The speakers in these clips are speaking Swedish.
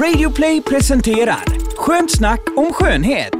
Radioplay presenterar Skönt snack om skönhet.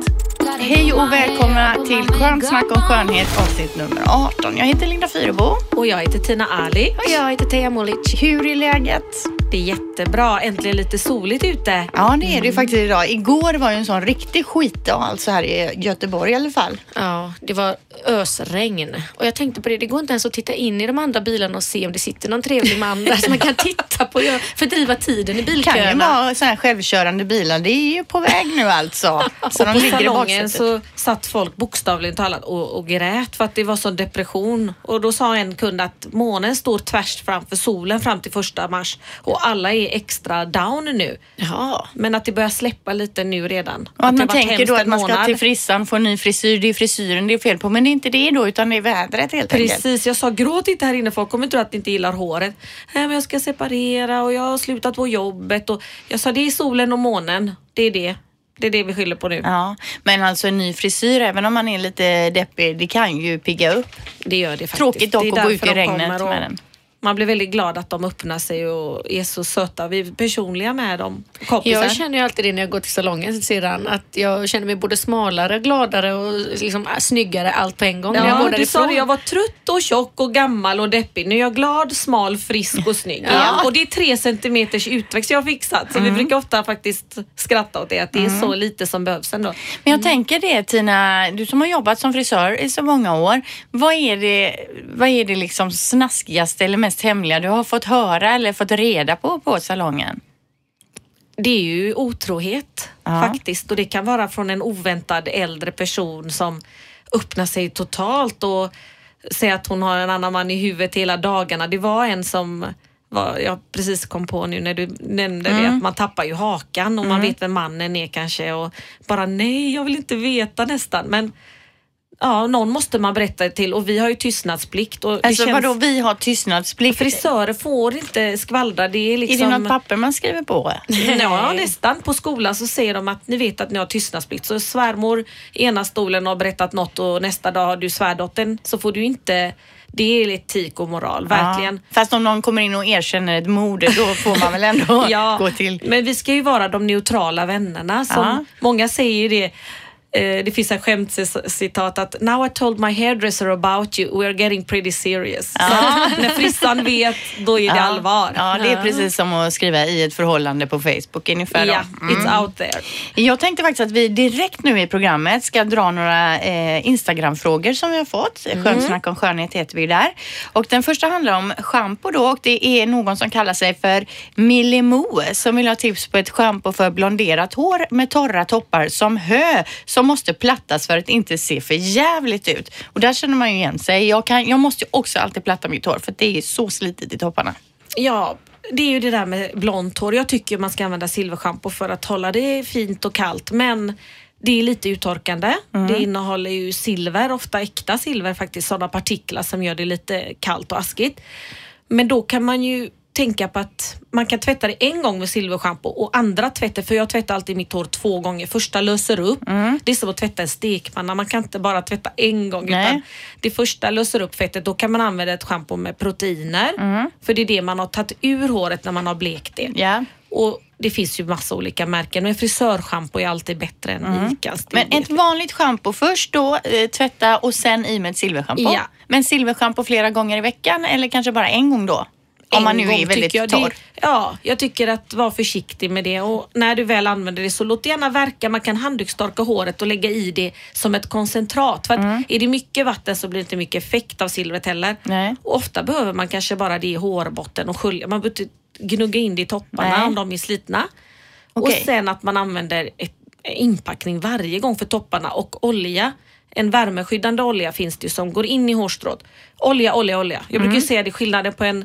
Hej och välkomna till Skönt snack om skönhet avsnitt nummer 18. Jag heter Linda Fyrebo. Och jag heter Tina Ali. Och jag heter Teija Molic. Hur är läget? Det är jättebra. Äntligen lite soligt ute. Ja, det är det ju faktiskt idag. Igår var ju en sån riktig skitdag, alltså här i Göteborg i alla fall. Ja, det var ösregn. Och jag tänkte på det, det går inte ens att titta in i de andra bilarna och se om det sitter någon trevlig man där som man kan titta på och fördriva tiden i Det kan ju bilköerna. vara så här självkörande bilar. Det är ju på väg nu alltså. Så och de på ligger salongen så satt folk bokstavligen talat och, och grät för att det var sån depression. Och då sa en kund att månen står tvärs framför solen fram till första mars och alla är extra down nu. Ja. Men att det börjar släppa lite nu redan. Och att man tänker då att man ska till frissan, få en ny frisyr. Det är frisyren det är fel på. Men det är inte det då, utan det är vädret helt enkelt. Precis, jag sa gråt inte här inne folk kommer tro att ni inte gillar håret. Nej men jag ska separera och jag har slutat på jobbet och jag sa det är solen och månen. Det är det. Det är det vi skyller på nu. Ja, men alltså en ny frisyr, även om man är lite deppig, det kan ju pigga upp. Det gör det faktiskt. Tråkigt dock att gå ut i regnet och med den. Man blir väldigt glad att de öppnar sig och är så söta. Vi är personliga med dem. Kompisar. Jag känner ju alltid det när jag går till salongen sedan att jag känner mig både smalare, gladare och liksom snyggare allt på en gång. jag Ja, går du sa det. Jag var trött och tjock och gammal och deppig. Nu är jag glad, smal, frisk och snygg igen. Och det är tre centimeters utväxt jag har fixat. Så vi brukar ofta faktiskt skratta åt det, att det är så lite som behövs ändå. Men jag tänker det Tina, du som har jobbat som frisör i så många år. Vad är det, vad är det liksom snaskigaste eller mest hemliga du har fått höra eller fått reda på på salongen? Det är ju otrohet Ja. faktiskt och det kan vara från en oväntad äldre person som öppnar sig totalt och säger att hon har en annan man i huvudet hela dagarna. Det var en som var, jag precis kom på nu när du nämnde det att man tappar ju hakan och man vet vem mannen är kanske och bara nej, jag vill inte veta nästan. Men ja, någon måste man berätta till och vi har ju tystnadsplikt. Och Alltså känns, vadå, vi har tystnadsplikt. Frisörer får inte skvallra. Det är liksom... Är det något papper man skriver på? Ja, nästan. På skolan så säger de att ni vet att ni har tystnadsplikt. Så svärmor ena stolen har berättat något och nästa dag har du svärdottern så får du inte... Det är etik och moral, verkligen. Ja. Fast om någon kommer in och erkänner ett mord, då får man väl ändå Ja, gå till... men vi ska ju vara de neutrala vännerna. Som Ja. Många säger ju det. Eh, Det finns en skämtcitat att Now I told my hairdresser about you, we are getting pretty serious. Så när frissan vet, då är det allvar. Ja, det är precis som att skriva i ett förhållande på Facebook ungefär. Ja, it's out there. Jag tänkte faktiskt att vi direkt nu i programmet ska dra några eh, Instagram-frågor som vi har fått. Mm. Skönsnack om skönhet heter vi där. Och den första handlar om schampo då och det är någon som kallar sig för Millemo som vill ha tips på ett schampo för blonderat hår med torra toppar som hö som måste plattas för att inte se för jävligt ut. Och där känner man ju igen sig. Jag, kan, jag måste ju också alltid platta mitt hår för att det är så slitet i topparna. Ja, det är ju det där med blont hår. Jag tycker man ska använda silverschampo för att hålla det fint och kallt. Men det är lite uttorkande. Det innehåller ju silver, ofta äkta silver faktiskt, sådana partiklar som gör det lite kallt och askigt. Men då kan man ju tänka på att man kan tvätta det en gång med silverschampo och andra tvättar, för jag tvättar alltid mitt hår två gånger. Första löser upp. Det är som att tvätta en stekpanna. Man kan inte bara tvätta en gång Nej. utan det första löser upp fettet. Då kan man använda ett schampo med proteiner. För det är det man har tagit ur håret när man har blekt det. Ja. Och det finns ju massa olika märken men frisörschampo är alltid bättre än Icas. det Men ett vanligt schampo först då, eh, tvätta och sen i med ett silverschampo. Ja. Men silverschampo flera gånger i veckan eller kanske bara en gång då? Om man nu gång är väldigt jag torr. Det, ja, jag tycker att vara försiktig med det och när du väl använder det så låt det gärna verka. Man kan handdukstorka håret och lägga i det som ett koncentrat. För att Mm. är det mycket vatten så blir det inte mycket effekt av silvret heller. Nej. Och ofta behöver man kanske bara det i hårbotten och skölja. Man behöver inte gnugga in det i topparna Nej. om de är slitna. Och Okej. sen att man använder ett, inpackning varje gång för topparna och olja. En värmeskyddande olja finns det som går in i hårstrået. Olja, olja, olja. Jag brukar Mm. ju säga det skillnaden på en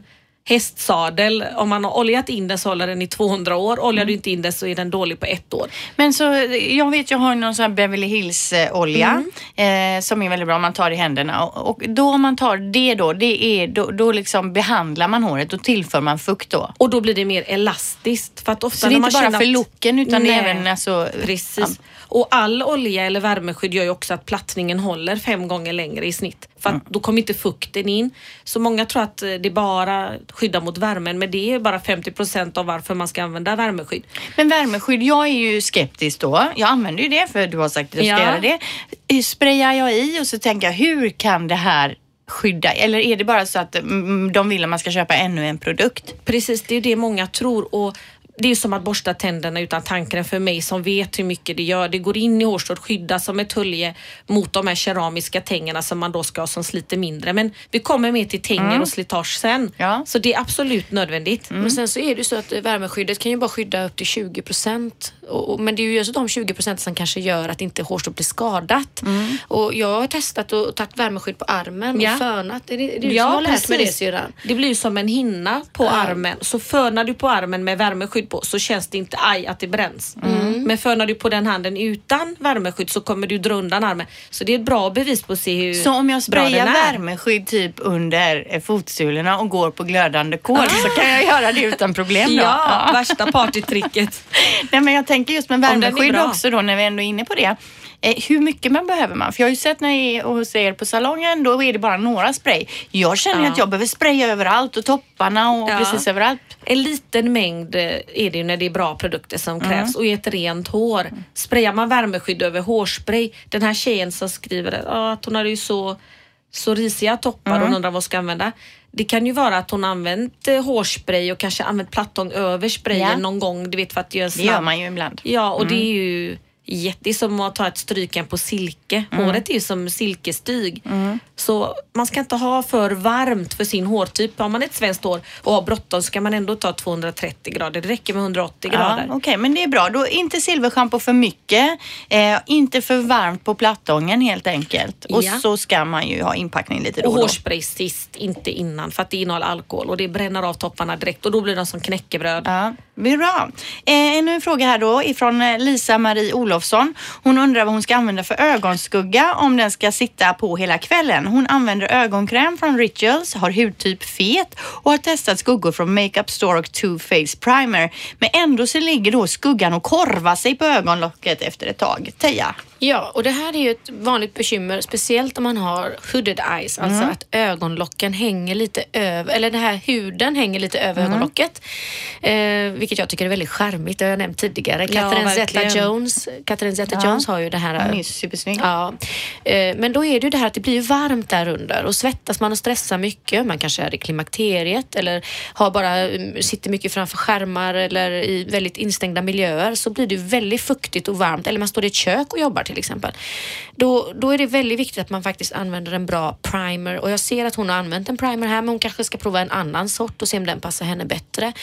hästsadel. Om man har oljat in den så håller den i 200 år. Oljar Mm. du inte in den så är den dålig på ett år. Men så, jag vet, jag har någon sån här Beverly Hills eh, olja Mm. eh, som är väldigt bra om man tar i händerna. Och, och då om man tar det då, det är, då, då liksom behandlar man håret och tillför man fukt då. Och då blir det mer elastiskt. För att ofta Så det är inte bara för looken utan Nej. även alltså... Precis. Och all olja eller värmeskydd gör ju också att plattningen håller fem gånger längre i snitt. För att Mm. då kommer inte fukten in. Så många tror att eh, det bara skyddar mot värmen men det är bara 50 procent av varför man ska använda värmeskydd. Men värmeskydd, jag är ju skeptisk då. Jag använder ju det för du har sagt att jag ska Ja. göra det. Eh, Sprayar jag i och så tänker jag, hur kan det här skydda? Eller är det bara så att mm, de vill att man ska köpa ännu en produkt? Precis, det är det många tror. Och det är som att borsta tänderna utan tandkräm för mig som vet hur mycket det gör. Det går in i hårstrået, skyddas som ett hölje mot de här keramiska tängerna som man då ska ha som sliter mindre. Men vi kommer mer till tänger och slitage sen. Ja. Så det är absolut nödvändigt. Men sen så är det ju så att värmeskyddet kan ju bara skydda upp till 20 procent. Men det är ju just de 20 procent som kanske gör att inte hårstrået blir skadat. Och jag har testat och tagit värmeskydd på armen Ja. och fönat. Det är, det är du som har lärt mig det syrran. Det blir ju som en hinna på Ja. armen. Så fönar du på armen med värmeskydd på så känns det inte aj att det bränns. Mm. Men fönar du på den handen utan värmeskydd så kommer du dra undan armen. Så det är ett bra bevis på att se hur Så om jag sprayar är. värmeskydd typ under eh, fotsulorna och går på glödande kol så kan jag göra det utan problem då? Ja, värsta partytricket. Nej, men jag tänker just med värmeskydd också då när vi ändå är inne på det. Eh, hur mycket man behöver man? För jag har ju sett när jag är hos er på salongen, då är det bara några spray. Jag känner Ja. att jag behöver spraya överallt och topparna och Ja. precis överallt. En liten mängd eh, är det ju när det är bra produkter som Mm. krävs och i ett rent hår. Sprayar man värmeskydd över hårspray, den här tjejen som skriver ah, att hon hade ju så, så risiga toppar Mm. och hon undrar vad hon ska använda. Det kan ju vara att hon använt eh, hårspray och kanske använt plattång över sprayen Ja. någon gång, du vet för att göra en Det snabb gör man ju ibland. Ja, och det Mm. är ju jätte, det är som att ta ett stryken på silke. Mm. Håret är ju som silkestyg. Så man ska inte ha för varmt för sin hårtyp. Har man ett svenskt hår och har bråttom så kan man ändå ta 230 grader. Det räcker med 180 Ja, grader. Okej, men det är bra. Då inte silverschampo för mycket, eh, inte för varmt på plattången helt enkelt. Och Ja. så ska man ju ha inpackning lite då Och och då. hårspray sist, inte innan för att det innehåller alkohol och det bränner av topparna direkt och då blir de som knäckebröd. Ja, bra. Eh, ännu en fråga här då ifrån eh, Lisa-Marie Olofsson. Hon undrar vad hon ska använda för ögonskugga om den ska sitta på hela kvällen. Hon använder ögonkräm från Rituals, har hudtyp fet och har testat skuggor från Makeup Store och Too Faced Primer. Men ändå så ligger då skuggan och korvar sig på ögonlocket efter ett tag. Teija? Ja, och det här är ju ett vanligt bekymmer, speciellt om man har hooded eyes, alltså att ögonlocken hänger lite över, eller den här huden hänger lite över ögonlocket. Eh, vilket jag tycker är väldigt charmigt, det har jag nämnt tidigare. Catherine verkligen. Zeta-Jones Catherine Zeta-Jones har ju det här. Hon är supersnygg. Ja, eh, men då är det ju det här att det blir varmt där under och svettas man och stressar mycket, man kanske är i klimakteriet eller har bara, mm, sitter mycket framför skärmar eller i väldigt instängda miljöer så blir det väldigt fuktigt och varmt eller man står i ett kök och jobbar till exempel. Då, då är det väldigt viktigt att man faktiskt använder en bra primer och jag ser att hon har använt en primer här men hon kanske ska prova en annan sort och se om den passar henne bättre.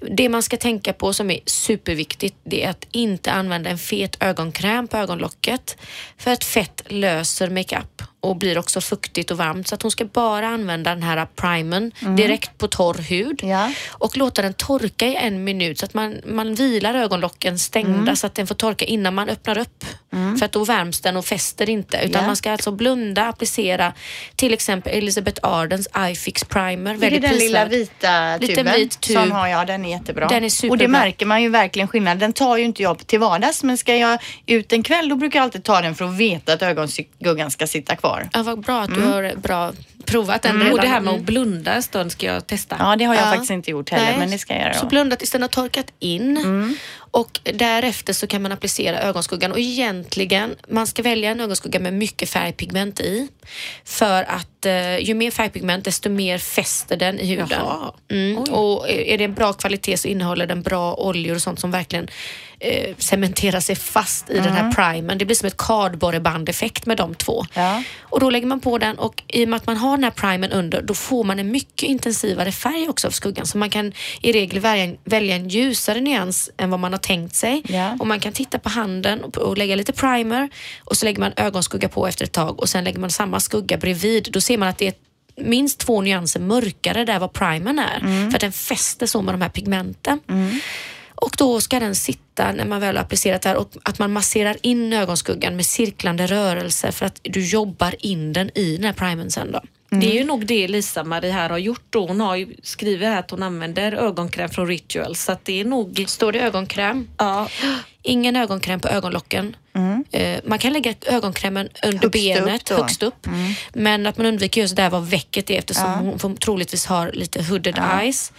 Det man ska tänka på som är superviktigt det är att inte använda en fet ögonkräm på ögonlocket för att fett löser makeup och blir också fuktigt och varmt så att hon ska bara använda den här primern direkt på torr hud Ja. och låta den torka i en minut så att man, man vilar ögonlocken stängda så att den får torka innan man öppnar upp. För att då värms den och fäster inte. Utan Ja. man ska alltså blunda, applicera till exempel Elizabeth Ardens iFix Primer. Det är Väldigt den lilla prisvärd. vita Liten tuben. vit tub. Sån har jag, den är jättebra. Den är Och superbra. det märker man ju verkligen skillnad. Den tar ju inte jag till vardags men ska jag ut en kväll då brukar jag alltid ta den för att veta att ögonskuggan ska sitta kvar. Ja, vad bra att du har bra provat den redan. Och det här med Mm. att blunda en stund ska jag testa. Ja, det har jag Ja. faktiskt inte gjort heller Nej. men det ska jag göra. Så blunda tills den har torkat in och därefter så kan man applicera ögonskuggan och egentligen man ska välja en ögonskugga med mycket färgpigment i för att eh, ju mer färgpigment desto mer fäster den i huden. Mm. Och är det en bra kvalitet så innehåller den bra oljor och sånt som verkligen eh, cementerar sig fast i den här primern. Det blir som ett kardborreband-effekt med de två. Ja. Och då lägger man på den och i och med att man har den här primern under då får man en mycket intensivare färg också av skuggan. Så man kan i regel välja en, välja en ljusare nyans än vad man har tänkt sig. Ja. Och man kan titta på handen och, och lägga lite primer och så lägger man ögonskugga på efter ett tag och sen lägger man samma skugga bredvid. Då ser man att det är minst två nyanser mörkare där vad primern är. För att den fäster så med de här pigmenten. Och då ska den sitta när man väl har applicerat det här och att man masserar in ögonskuggan med cirklande rörelser för att du jobbar in den i den här primern sen då. Det är ju nog det Lisa-Marie här har gjort då. Hon har ju skrivit här att hon använder ögonkräm från Rituals så att det är nog... Står det ögonkräm? Ja, Ingen ögonkräm på ögonlocken. Eh, man kan lägga ögonkrämen under Högst benet, upp högst upp. Men att man undviker just där var väcket är eftersom hon får- troligtvis har lite hooded eyes.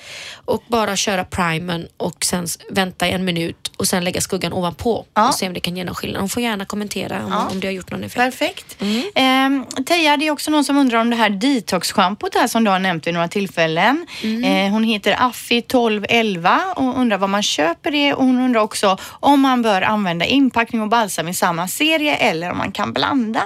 Och bara köra primern och sen vänta en minut och sen lägga skuggan ovanpå Ja. och se om det kan ge någon skillnad. Hon får gärna kommentera om, om det har gjort någon effekt. Perfekt. Eh, Teija, det är också någon som undrar om det här detox-schampot här som du har nämnt vid några tillfällen. Eh, hon heter Affi 1211 och undrar var man köper det och hon undrar också om man bör använda inpackning och balsam i samma serie eller om man kan blanda.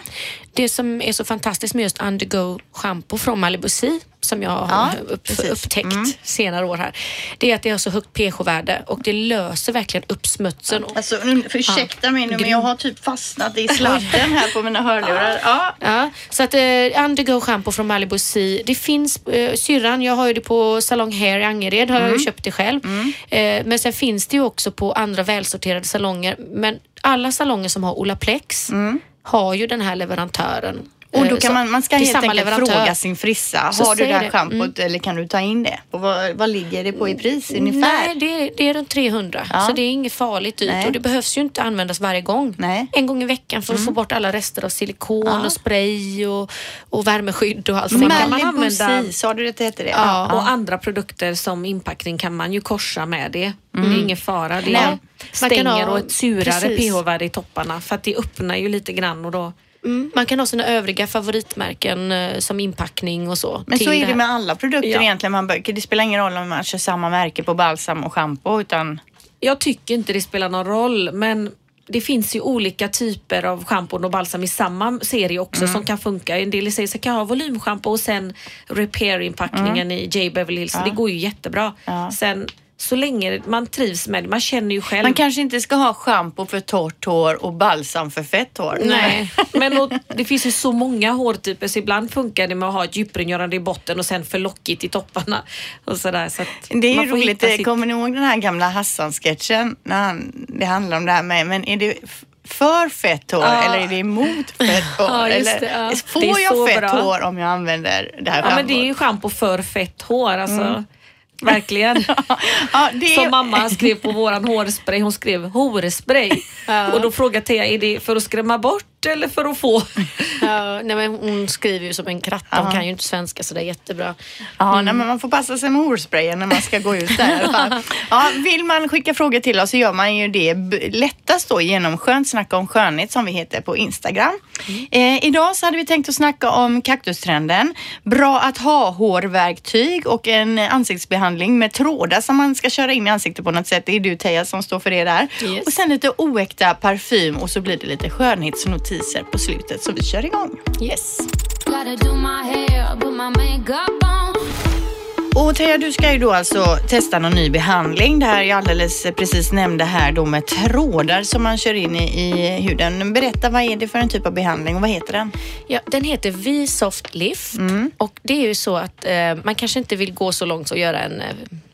Det som är så fantastiskt med just Undergo shampoo från Malibu Sea som jag har Ja, upp, precis. Mm. upptäckt senare år här. Det är att det har så högt pH-värde och det löser verkligen upp smutsen. Alltså, nu- ursäkta mig nu men jag har typ fastnat i sladden här på mina hörlurar. Ja. Ja, så att eh, Undergo shampoo från Malibu Sea. Det finns eh, syrran, jag har ju det på Salong Hair i Angered, har Mm. jag ju köpt det själv. Eh, men sen finns det ju också på andra välsorterade salonger. Men alla salonger som har Olaplex har ju den här leverantören. Mm. Och då Eh, kan så man, man ska helt enkelt leverantör. fråga sin frissa. Så har du det här det. Mm. schampot eller kan du ta in det? Och vad, vad ligger det på i pris ungefär? Nej, det är, det är runt 300. Ja. Så det är inget farligt dyrt Nej. och det behövs ju inte användas varje gång. Nej. Mm. En gång i veckan för att få bort alla rester av silikon och spray och, och värmeskydd och allt. Kan man använda- Sea, sa du det heter det? Ja. Och andra produkter som inpackning kan man ju korsa med det. Det är ingen fara. Det Nej. är Man kan stänger ha- och ett surare pH-värde i topparna för att det öppnar ju lite grann och då Mm, man kan ha sina övriga favoritmärken eh, som inpackning och så. Men så är det här. med alla produkter Ja. egentligen. Man bör, det spelar ingen roll om man kör samma märke på balsam och schampo utan Jag tycker inte det spelar någon roll men det finns ju olika typer av schampon och balsam i samma serie också som kan funka. En del säger så kan jag ha volymschampo och sen repair-inpackningen i J. Beverly Hills. Det går ju jättebra. Ja. Sen så länge man trivs med det, man känner ju själv. man kanske inte ska ha schampo för torrt hår och balsam för fett hår. Nej, men och, det finns ju så många hårtyper så ibland funkar det med att ha ett djuprengörande i botten och sen för lockigt i topparna. Och sådär, så Det är ju roligt. Sitt... Kommer ni ihåg den här gamla Hassan-sketchen? När han, det handlar om det här med, men är det för fett hår Ja. eller är det emot fett hår? Ja, eller, det, ja. Får Det jag fett bra. hår om jag använder det här Ja men det är ju schampo för fett hår alltså. Verkligen. ja, det. Som mamma skrev på våran hårspray, hon skrev hårspray. Och då frågade Thea, är det för att skrämma bort eller för att få? Ja, nej, men hon skriver ju som en kratta. Hon kan ju inte svenska så det är jättebra. Ja, nej, men man får passa sig med hårsprayen när man ska gå ut där. Ja, vill man skicka frågor till oss så gör man ju det lättast då genom Skönt snacka om skönhet som vi heter på Instagram. Eh, idag så hade vi tänkt att snacka om kaktustrenden. Bra att ha hårverktyg och en ansiktsbehandling med trådar som man ska köra in i ansiktet på något sätt. Det är du Teija som står för det där. Yes. Och sen lite oäkta parfym och så blir det lite skönhetsnotiser på slutet så vi kör igång. Yes. Och Teija, du ska ju då alltså testa någon ny behandling. Det här jag alldeles precis nämnde här då med trådar som man kör in i, i huden. Berätta, vad är det för en typ av behandling och vad heter den? Ja, den heter V-Soft Lift och det är ju så att eh, man kanske inte vill gå så långt och göra en eh,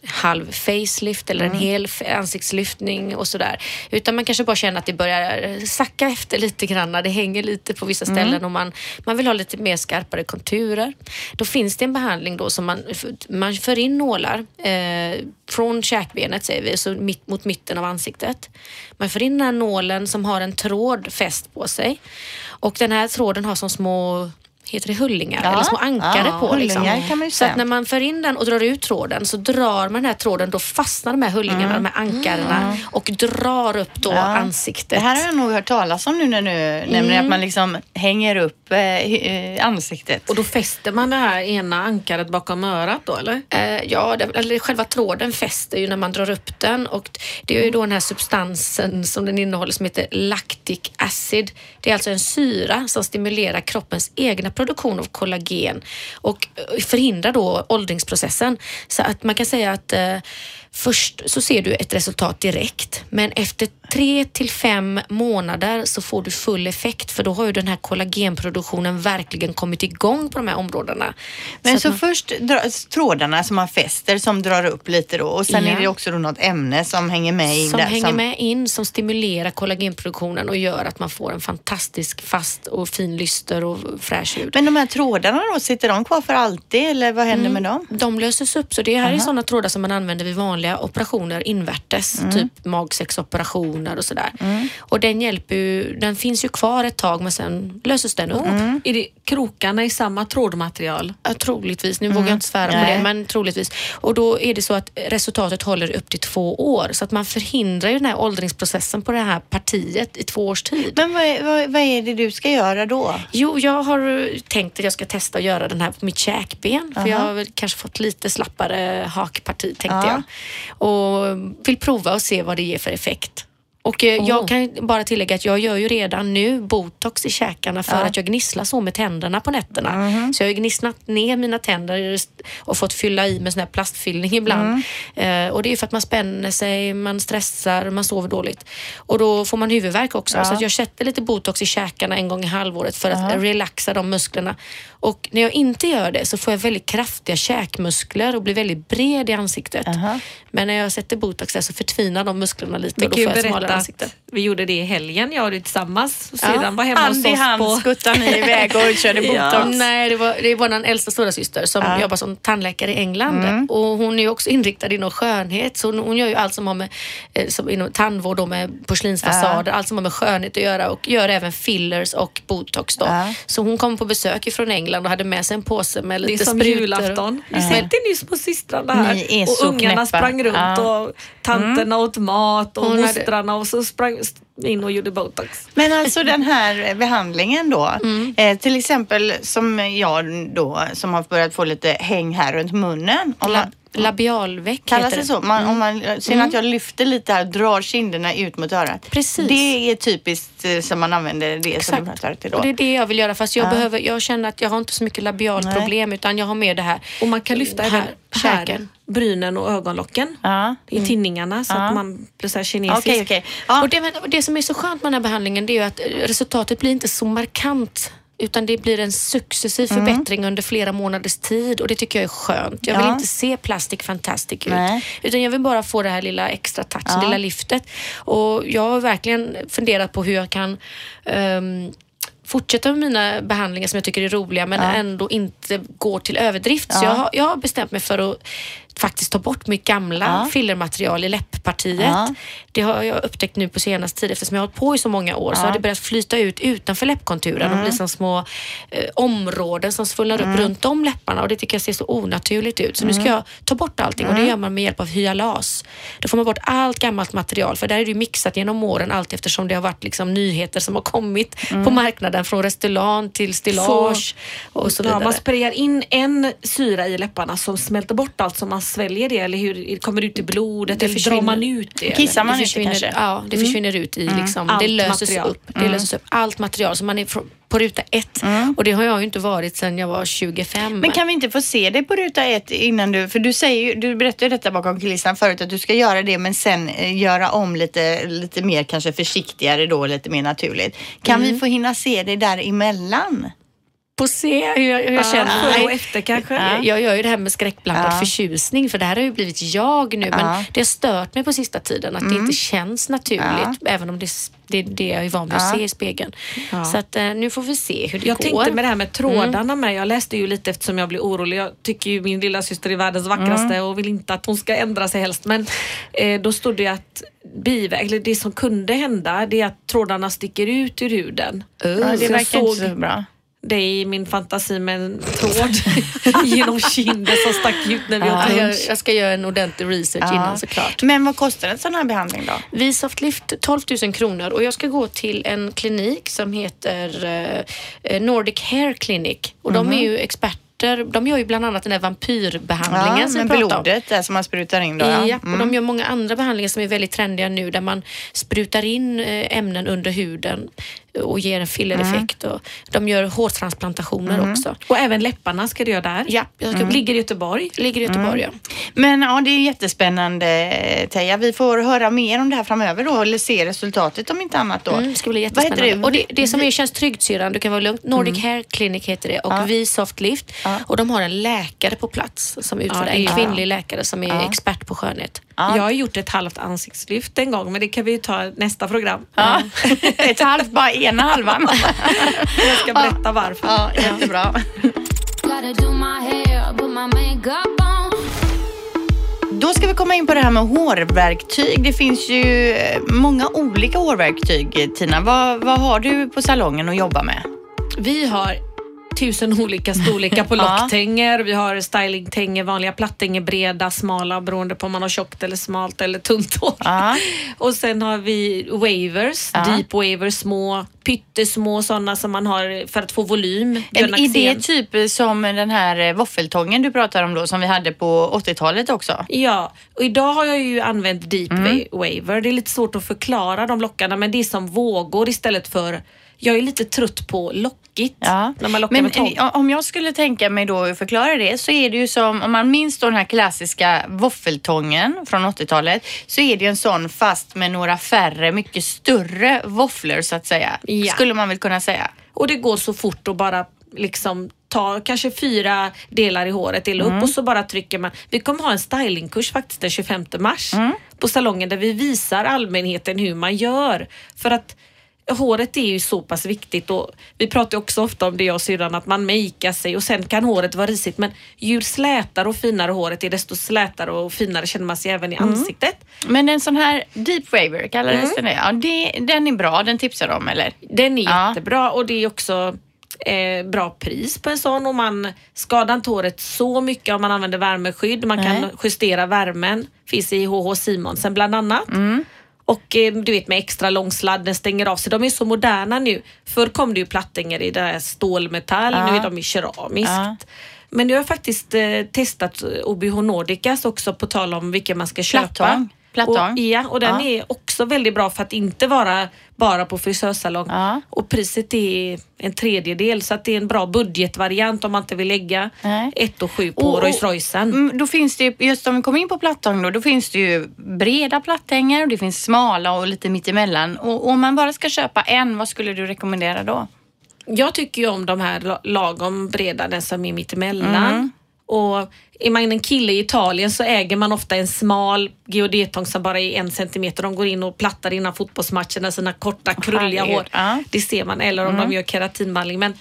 halv facelift eller en hel f- ansiktslyftning och sådär. Utan man kanske bara känner att det börjar sacka efter lite grann. Det hänger lite på vissa ställen och man, man vill ha lite mer skarpare konturer. Då finns det en behandling då som man, man för in nålar eh, från käkbenet säger vi, så mitt, mot mitten av ansiktet. Man för in den här nålen som har en tråd fäst på sig och den här tråden har som små Heter det hullingar? Ja, Eller små ankare ja, på. Liksom. hullingar kan man ju Så att när man för in den och drar ut tråden så drar man den här tråden, då fastnar de här hullingarna, de här ankarna och drar upp då Mm. Ja. ansiktet. Det här har jag nog hört talas om nu när du nämner att man liksom hänger upp eh, eh, ansiktet. Och då fäster man det här ena ankaret bakom örat då eller? Eh, ja, det, eller själva tråden fäster ju när man drar upp den och det är ju då den här substansen som den innehåller som heter lactic acid. Det är alltså en syra som stimulerar kroppens egna produktion av kollagen och förhindrar då åldringsprocessen. Så att man kan säga att eh, först så ser du ett resultat direkt men efter tre till fem månader så får du full effekt för då har ju den här kollagenproduktionen verkligen kommit igång på de här områdena. Men att så, man- först trådarna som man fäster som drar upp lite då och sen Ja. är det också då något ämne som hänger med in som där. hänger med in, som stimulerar kollagenproduktionen och gör att man får en fantastisk fast och fin lyster och fräsch hud. Men de här trådarna då, sitter de kvar för alltid eller vad händer med dem? De löses upp, så det här är sådana trådar som man använder vid vanliga operationer invärtes, Mm. typ magsäcksoperation tonar och sådär. Och den hjälper ju, den finns ju kvar ett tag men sen löses den upp. Är det krokarna i samma trådmaterial? Ja, troligtvis, nu vågar jag inte svära på det, men troligtvis. Och då är det så att resultatet håller upp till två år. Så att man förhindrar ju den här åldringsprocessen på det här partiet i två års tid. Men vad, är- vad, vad är det du ska göra då? Jo, jag har tänkt att jag ska testa att göra den här på mitt käkben. För jag har kanske fått lite slappare hakparti tänkte Ja. jag. Och vill prova och se vad det ger för effekt. Och eh, jag kan bara tillägga att jag gör ju redan nu botox i käkarna för att jag gnisslar så med tänderna på nätterna. Så jag har gnisslat ner mina tänder och fått fylla i med sån här plastfyllning ibland. Eh, och det är för att man spänner sig, man stressar, man sover dåligt. Och då får man huvudvärk också. Så att jag sätter lite botox i käkarna en gång i halvåret för att relaxa de musklerna. Och när jag inte gör det så får jag väldigt kraftiga käkmuskler och blir väldigt bred i ansiktet. Men när jag sätter botox där så förtvinar de musklerna lite och då får jag smalare ansikte. vi gjorde det i helgen, jag och du tillsammans. Och Ja, sedan var hemma hos Hand i oss hand på... skuttar ni iväg och körde Ja. botox. Nej, det var, det var den äldsta stora syster som jobbar som tandläkare i England. Och hon är ju också inriktad inom skönhet. Så hon, hon gör ju allt som har med eh, som inom tandvård och med porslinsfasader, allt som har med skönhet att göra och gör även fillers och botox då. Ja. Så hon kom på besök från England och hade med sig en påse med Det är lite som sprutor. julafton. Vi sätter nyss på systrarna här. Ni är och så ungarna knäppa. sprang runt Ja. och tanterna åt mat och Hon mostrarna och så sprang in och gjorde botox. Men alltså den här behandlingen då, eh, till exempel som jag då som har börjat få lite häng här runt munnen. Om man, labialveck kallas heter det så? Man, Om man ser att jag lyfter lite här, drar kinderna ut mot örat. Precis. Det är typiskt eh, som man använder det som du Exakt. pratar till Och då. det är det jag vill göra fast jag, behöver, jag känner att jag har inte så mycket labialproblem utan jag har mer det här Och man kan lyfta här, även här, käken. brynen och ögonlocken. Ja. I tinningarna så att man blir så här kinesiskt. Okej, okej. Ja. Och det, det som är så skönt med den här behandlingen det är ju att eh, resultatet blir inte så markant utan det blir en successiv Mm. förbättring under flera månaders tid och det tycker jag är skönt. Jag vill Ja. inte se plastic fantastic ut Nej. utan jag vill bara få det här lilla extra touchen, lilla lyftet. Och jag har verkligen funderat på hur jag kan ehm, fortsätta med mina behandlingar som jag tycker är roliga men ändå inte går till överdrift. Så jag har, jag har bestämt mig för att faktiskt ta bort mitt gamla fillermaterial i läpppartiet. Ja. Det har jag upptäckt nu på senaste tid eftersom jag har hållit på i så många år så har det börjat flyta ut utanför läppkonturen och bli som små eh, områden som svullnar upp runt om läpparna och det tycker jag ser så onaturligt ut. Så nu ska jag ta bort allting och det gör man med hjälp av hyalas. Då får man bort allt gammalt material för där är det mixat genom åren allt eftersom det har varit liksom nyheter som har kommit på marknaden från Restylane till Stillage och så Ja, vidare. man sprayar in en syra i läpparna som smälter bort allt som man sväljer det eller hur kommer det ut i blodet Det eller drar försvinner. man ut det? Kissar man det ut det försvinner, kanske? Ja, det försvinner ut i liksom, det Allt löses material. upp. Det löses upp. Allt material. Så man är på ruta ett. Och det har jag ju inte varit sedan jag var 25. Men kan vi inte få se det på ruta ett innan du, för du säger ju, du berättade ju detta bakom kulisserna förut att du ska göra det men sen eh, göra om lite, lite mer kanske försiktigare då, lite mer naturligt. Kan vi få hinna se det däremellan? Få se hur jag, hur jag Ja, känner före och mig. efter kanske? Jag, jag gör ju det här med skräckblandad Ja. förtjusning för det här har ju blivit jag nu men Ja. det har stört mig på sista tiden att det inte känns naturligt även om det, det är det jag är van vid att se i spegeln. Så att eh, nu får vi se hur det Jag går. tänkte med det här med trådarna med. Jag läste ju lite eftersom jag blev orolig. Jag tycker ju min lilla syster är världens vackraste och vill inte att hon ska ändra sig helst. Men eh, då stod det ju att biväg, eller det som kunde hända det är att trådarna sticker ut ur huden. Så det jag verkar inte såg så bra. Det i min fantasi med en tråd genom kinden som stack ut när vi åt Ja, jag, lunch. jag ska göra en ordentlig research Ja. innan såklart. Men vad kostar en sån här behandling då? Vi Softlift 12 000 kronor och jag ska gå till en klinik som heter eh, Nordic Hair Clinic och de är ju experter. De gör ju bland annat den där vampyrbehandlingen Ja, som med vi pratade om. blodet där som man sprutar in då. Ja, och de gör många andra behandlingar som är väldigt trendiga nu där man sprutar in eh, ämnen under huden och ger en fillereffekt. Och de gör hårtransplantationer också. Och även läpparna ska du göra där. Ja, jag ska, Ligger i Göteborg. ligger i Göteborg. Ja. Men ja, det är jättespännande Teija. Vi får höra mer om det här framöver då, eller se resultatet om inte annat då. Mm, det ska bli Vad heter jättespännande. det? Och det, det som är, känns tryggt syrran, du kan vara lugn. Nordic Hair Clinic heter det och Ja. vi Softlift. Ja. Och de har en läkare på plats som utför Ja, En kvinnlig läkare som är Ja. expert på skönhet. Ja. Jag har gjort ett halvt ansiktslyft en gång men det kan vi ju ta nästa program. Ja. Ett halvt, bara ena halvan. Jag ska berätta varför. ja, jättebra. Då ska vi komma in på det här med hårverktyg. Det finns ju eh, många olika hårverktyg. Tina, vad, vad har du på salongen att jobba med? Vi har tusen olika storlekar på locktänger. Vi har stylingtänger, vanliga plattänger, breda, smala beroende på om man har tjockt eller smalt eller tunt hår. Och sen har vi wavers, deep wavers, små, pyttesmå sådana som man har för att få volym. Björn Är det typ som den här eh, våffeltången du pratar om då, som vi hade på 80-talet också? Ja, och idag har jag ju använt deep Mm. wa- waver. Det är lite svårt att förklara de lockarna men det är som vågor istället för jag är lite trött på lockigt Ja. när man lockar Men med tång. om jag skulle tänka mig då att förklara det så är det ju som om man minns då den här klassiska våffeltången från 80-talet så är det en sån fast med några färre, mycket större våfflor så att säga. Ja. Skulle man väl kunna säga. Och det går så fort att bara liksom ta kanske fyra delar i håret, dela Mm. upp och så bara trycker man. Vi kommer ha en stylingkurs faktiskt den 25 mars Mm. på salongen där vi visar allmänheten hur man gör. För att håret är ju så pass viktigt och vi pratar ju också ofta om det jag och syrran att man makear sig och sen kan håret vara risigt men ju slätare och finare håret är desto slätare och finare känner man sig även i Mm. ansiktet. Men en sån här deep waver kallades den det? Ja, det, den är bra, den tipsar de eller? Den är Ja. jättebra och det är också eh, bra pris på en sån och man skadar inte håret så mycket om man använder värmeskydd. Man kan Nej. justera värmen. Finns i HH Simonsen bland annat. Mm. Och eh, du vet med extra lång sladd, den stänger av sig. De är så moderna nu. Förr kom det ju plattänger i det här stålmetall, Ja. nu är de i keramiskt. Ja. Men jag har faktiskt eh, testat OBH Nordicas också på tal om vilken man ska köpa. Plattång. Plattång. Och, ja, och den Ja. är också väldigt bra för att inte vara bara på frisörsalong. Ja. Och priset är en tredjedel så att det är en bra budgetvariant om man inte vill lägga Nej. ett och sju på Rolls Roycen. Mm, Då finns det ju, just om vi kommer in på plattång då, då finns det ju breda plattänger och det finns smala och lite mittemellan. Och och om man bara ska köpa en, vad skulle du rekommendera då? Jag tycker ju om de här la- lagom breda, den som är mittemellan. Mm. Och är man en kille i Italien så äger man ofta en smal geodetång som bara är en centimeter. De går in och plattar innan fotbollsmatcherna sina korta krulliga hår. Mm. Det ser man. Eller om de gör keratinbehandling. Men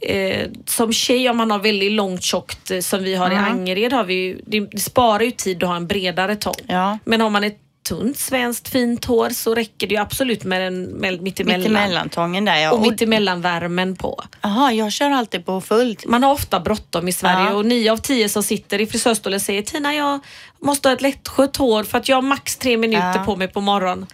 eh, som tjej om man har väldigt långt tjockt eh, som vi har Mm. i Angered har vi ju, det sparar ju tid att ha en bredare tång. Ja. Men har man ett tunt svenskt fint hår så räcker det ju absolut med en med mittemellan. Mittemellantången där ja. Och Och, mittemellanvärmen på. aha, jag kör alltid på fullt. Man har ofta bråttom i Sverige Ja. och nio av tio som sitter i frisörstolen säger Tina jag måste ha ett lättskött hår för att jag har max tre minuter Ja. Mm. på mig på morgonen.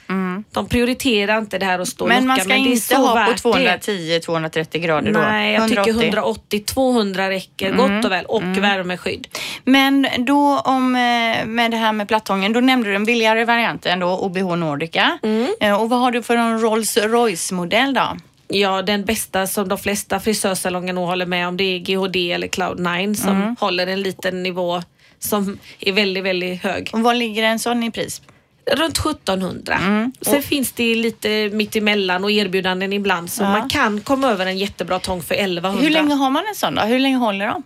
De prioriterar inte det här att stå och Men man locka, ska men inte ha på värt det. 210-230 grader då? Nej, jag tycker 180-200 räcker Mm. gott och väl och värmeskydd. Men då om, eh, med det här med plattången, då nämnde du den billigare varianten då, OBH Nordica. Mm. Eh, Och vad har du för en Rolls Royce-modell då? Ja, den bästa som de flesta frisörsalonger nog håller med om det är GHD eller Cloud9 som Mm. håller en liten nivå som är väldigt, väldigt hög. Och vad ligger en sån i pris? Runt 1700. Mm. Sen finns det lite mittemellan och erbjudanden ibland så Ja. man kan komma över en jättebra tång för 1100. Hur länge har man en sån då? Hur länge håller de?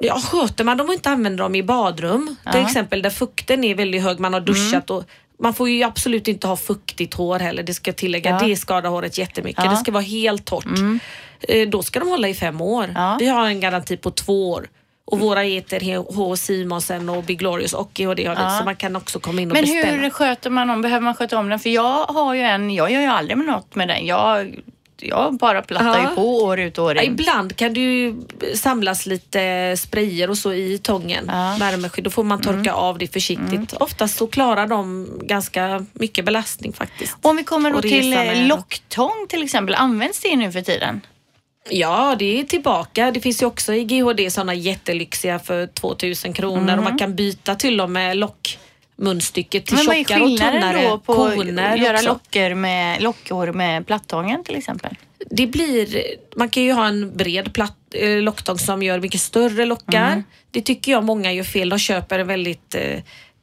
Ja, sköter man dem och inte använder dem i badrum, till Ja. Mm. exempel där fukten är väldigt hög, man har duschat och man får ju absolut inte ha fuktigt hår heller, det ska jag tillägga. Ja. Det skadar håret jättemycket. Ja. Det ska vara helt torrt. Eh, Då ska de hålla i fem år. Ja. Vi har en garanti på två år. Och våra heter H. Simonsen och Big Glorious och GHD har Ja. så man kan också komma in och Men beställa. hur sköter man om? Behöver man sköta om den? För jag har ju en, jag gör ju aldrig något med den. Jag, jag bara plattar Ja. ju på år ut och år Ja, in. ibland kan det ju samlas lite sprayer och så i tången, Ja. Mm. värmeskydd. Då får man torka av det försiktigt. Oftast så klarar de ganska mycket belastning faktiskt. Om vi kommer då till locktång till exempel, används det nu för tiden? Ja, det är tillbaka. Det finns ju också i GHD sådana jättelyxiga för 2000 kronor och man kan byta till och med lockmunstycket till Men vad är tjockare och skillnaden tunnare då på koner att göra också. lockor med, lockhår med plattången till exempel? Det blir, man kan ju ha en bred platt, eh, locktång som gör mycket större lockar. Mm. Det tycker jag många gör fel. De köper en väldigt eh,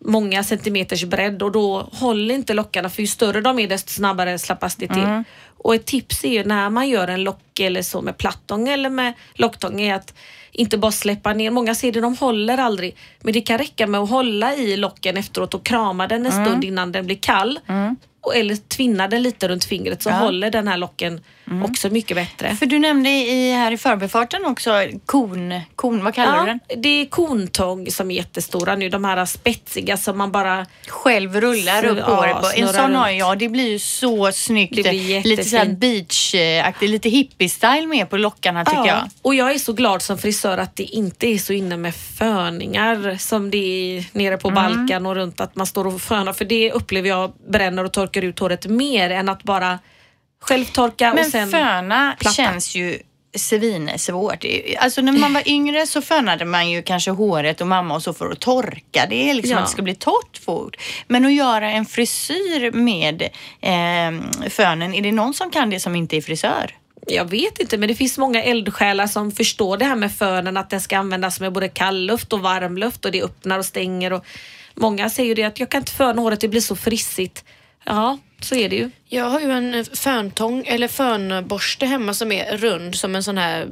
många centimeters bredd och då håller inte lockarna för ju större de är desto snabbare slappas det till. Mm. Och ett tips är ju när man gör en lock eller så med plattång eller med locktång är att inte bara släppa ner. Många ser det, de håller aldrig. Men det kan räcka med att hålla i locken efteråt och krama den en Mm. stund innan den blir kall. och, eller tvinna den lite runt fingret så Ja. håller den här locken också mycket bättre. För du nämnde i, här i förbifarten också kon, kon vad kallar du Ja, den? det är kontång som är jättestora nu. De här spetsiga som man bara... Själv rullar Så- upp ja, på. En sån har jag. Det blir ju så snyggt. Det blir lite jättefint. beachaktigt, lite hippie-style med på lockarna tycker jag. Och jag är så glad som frisör att det inte är så inne med föningar som det är nere Mm. på Balkan och runt att man står och fönar. För det upplever jag bränner och torkar ut håret mer än att bara självtorka och Men sen... föna platta. känns ju svinsvårt. Alltså när man var yngre så fönade man ju kanske håret och mamma och så för att torka det, liksom Ja. att det ska bli torrt fort. Men att göra en frisyr med eh, fönen, är det någon som kan det som inte är frisör? Jag vet inte men det finns många eldsjälar som förstår det här med fönen att den ska användas med både kallluft och varmluft och det öppnar och stänger. Och många säger ju det att jag kan inte föna håret, det blir så frissigt. Ja, så är det ju. Jag har ju en föntång eller fönborste hemma som är rund som en sån här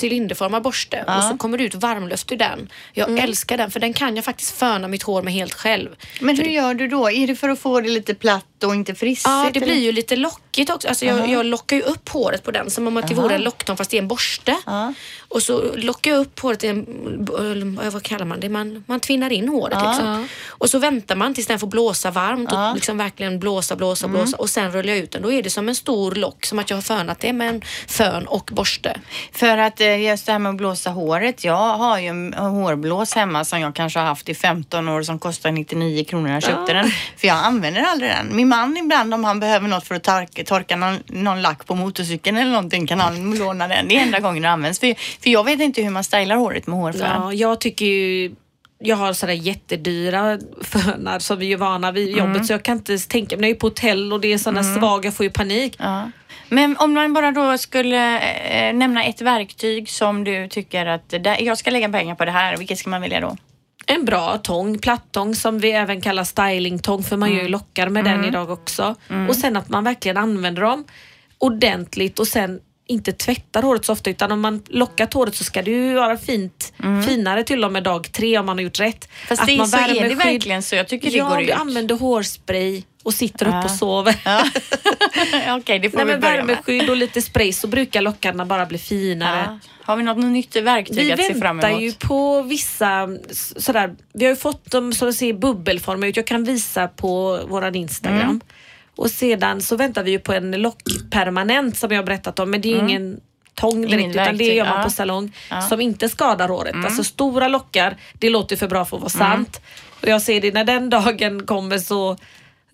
cylinderformad borste och så kommer det ut varmluft ur den. Jag älskar den för den kan jag faktiskt föna mitt hår med helt själv. Men hur gör du då? Är det för att få det lite platt och inte frissigt? Ja, det eller? blir ju lite lockigt också. Alltså jag, jag lockar ju upp håret på den som om att det vore en locktång fast det är en borste. Ja. Och så lockar jag upp håret i en, eh, vad kallar man det? Man, man tvinnar in håret liksom. Och så väntar man tills den får blåsa varmt och liksom verkligen blåsa, blåsa, blåsa och sen rullar jag ut den. Då är det som en stor lock som att jag har fönat det med en fön och borste. För att eh, just det här med att blåsa håret. Jag har ju en hårblås hemma som jag kanske har haft i 15 år som kostar 99 kronor jag köpte den. För jag använder aldrig den. Min man ibland om han behöver något för att torka, torka någon, någon lack på motorcykeln eller någonting kan han låna den. Det är enda gången den används. För, för jag vet inte hur man stylar håret med hårfön. Ja, jag tycker ju jag har sådär jättedyra fönar som vi är vana vid jobbet så jag kan inte tänka mig, när jag är på hotell och det är sådana svaga, jag får ju panik. Ja. Men om man bara då skulle eh, nämna ett verktyg som du tycker att där, jag ska lägga pengar på det här, vilket ska man välja då? En bra tång, plattång som vi även kallar stylingtång för man gör ju lockar med den idag också. Och sen att man verkligen använder dem ordentligt och sen inte tvättar håret så ofta utan om man lockat håret så ska det ju vara fint, finare till och med dag tre om man har gjort rätt. Fast att det, man så är det verkligen så. Jag tycker det ja, går du ut. använder hårspray och sitter upp och sover. Ja. Okej, det får Nej, vi men börja med. värmeskydd och lite spray så brukar lockarna bara bli finare. Ja. Har vi något nytt verktyg Vi att se fram väntar emot? ju på vissa sådär, vi har ju fått dem som ser bubbelformiga ut. Jag kan visa på våran Instagram. Mm. Och sedan så väntar vi ju på en lockpermanent som jag har berättat om men det är ju ingen tång direkt Mm. Ingen utan det gör man ja. på salong Ja. Mm. som inte skadar håret. Alltså stora lockar, det låter för bra för att vara sant. Och jag ser det när den dagen kommer så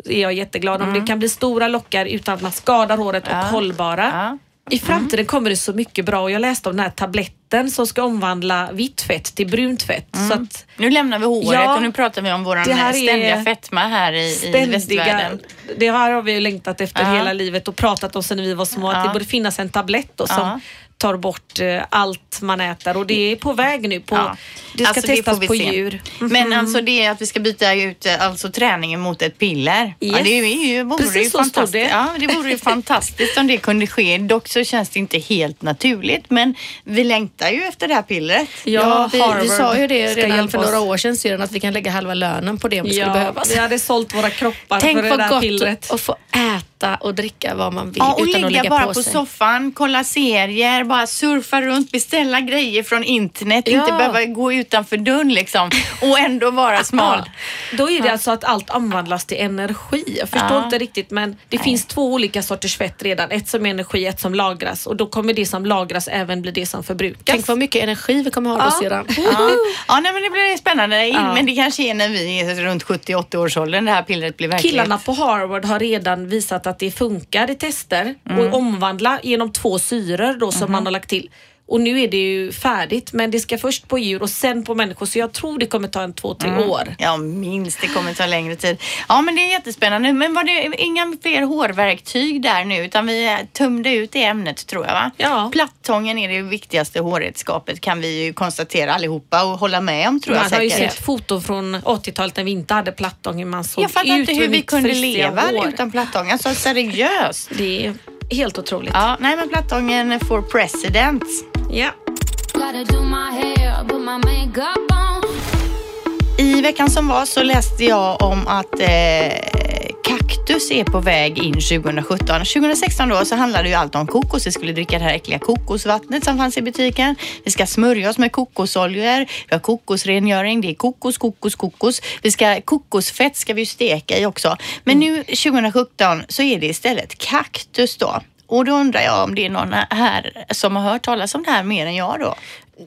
är jag jätteglad om det kan bli stora lockar utan att man skadar håret och Mm. Hållbara. I framtiden kommer det så mycket bra och jag läste om den här tabletten som ska omvandla vitt fett till brunt fett. Så att Nu lämnar vi håret Ja. och nu pratar vi om vår ständiga fetma här i, i ständiga, västvärlden. det här har vi ju längtat efter Ja. hela livet och pratat om sen vi var små att Ja. det borde finnas en tablett då, som. Tar bort eh, allt man äter och det är på väg nu. På, Ja. Det ska Alltså, testas får vi på se. djur. Men alltså det är att vi ska byta ut eh, alltså, träningen mot ett piller. Ja, Yes. det är ju, vore Precis ju så fantastiskt. det. Ja, det vore ju fantastiskt om det kunde ske. Dock så känns det inte helt naturligt. Men vi längtar ju efter det här pillret. Ja, vi, vi sa ju det redan för några år sedan sedan att vi kan lägga halva lönen på det om det skulle Ja, behövas. vi hade sålt våra kroppar Tänk för det vad där gott pillret. att få äta och dricka vad man vill Ja, och utan ligga att lägga bara på, soffan, kolla serier, bara surfa runt, beställa grejer från internet, Ja. inte behöva gå utanför dörren liksom och ändå vara smal. Då är det alltså att allt omvandlas till energi. Jag förstår Ja. inte riktigt men det finns två olika sorters fett redan. Ett som är energi, ett som lagras och då kommer det som lagras även bli det som förbrukas. Tänk vad mycket energi vi kommer ha då Ja. sedan. Ja, ja nej, men det blir spännande. Ja. Men det kanske är när vi är runt 70-80 års åldern det här pillret blir verklighet. Killarna på Harvard har redan visat att det funkar i tester Mm. och omvandla genom två syror då som Mm-hmm. man har lagt till. Och nu är det ju färdigt men det ska först på djur och sen på människor så jag tror det kommer ta en två, tre Mm. år. Ja, minst. Det kommer ta längre tid. Ja, men det är jättespännande. Men var det inga fler hårverktyg där nu utan vi tömde ut det ämnet tror jag va? Ja. Plattången är det viktigaste hårredskapet kan vi ju konstatera allihopa och hålla med om tror Man jag har ju säkert. sett foton från 80-talet när vi inte hade plattång hur man såg Jag fattar inte hur vi kunde leva hår. utan plattång. Alltså seriöst. Det är helt otroligt. Ja, nej men plattången for president. Ja. I veckan som var så läste jag om att eh, kaktus kaktus är på väg in 2017. 2016 då så handlade ju allt om kokos. Vi skulle dricka det här äckliga kokosvattnet som fanns i butiken. Vi ska smörja oss med kokosoljor. Vi har kokosrengöring. Det är kokos, kokos, kokos. Vi ska, kokosfett ska vi ju steka i också. Men nu 2017 så är det istället kaktus då. Och då undrar jag om det är någon här som har hört talas om det här mer än jag då?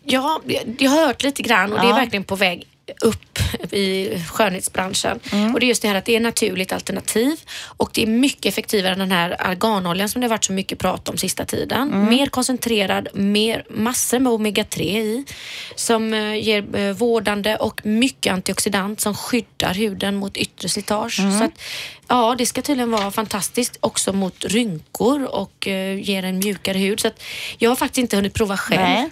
Ja, jag har hört lite grann och det är Ja. verkligen på väg upp i skönhetsbranschen. Mm. Och det är just det här att det är naturligt alternativ och det är mycket effektivare än den här arganoljan som det har varit så mycket prat om sista tiden. Mm. Mer koncentrerad, mer, massor med omega-3 i som eh, ger eh, vårdande och mycket antioxidant som skyddar huden mot yttre slitage. Mm. Så att, ja, det ska tydligen vara fantastiskt också mot rynkor och eh, ger en mjukare hud. Så att jag har faktiskt inte hunnit prova själv. Nej.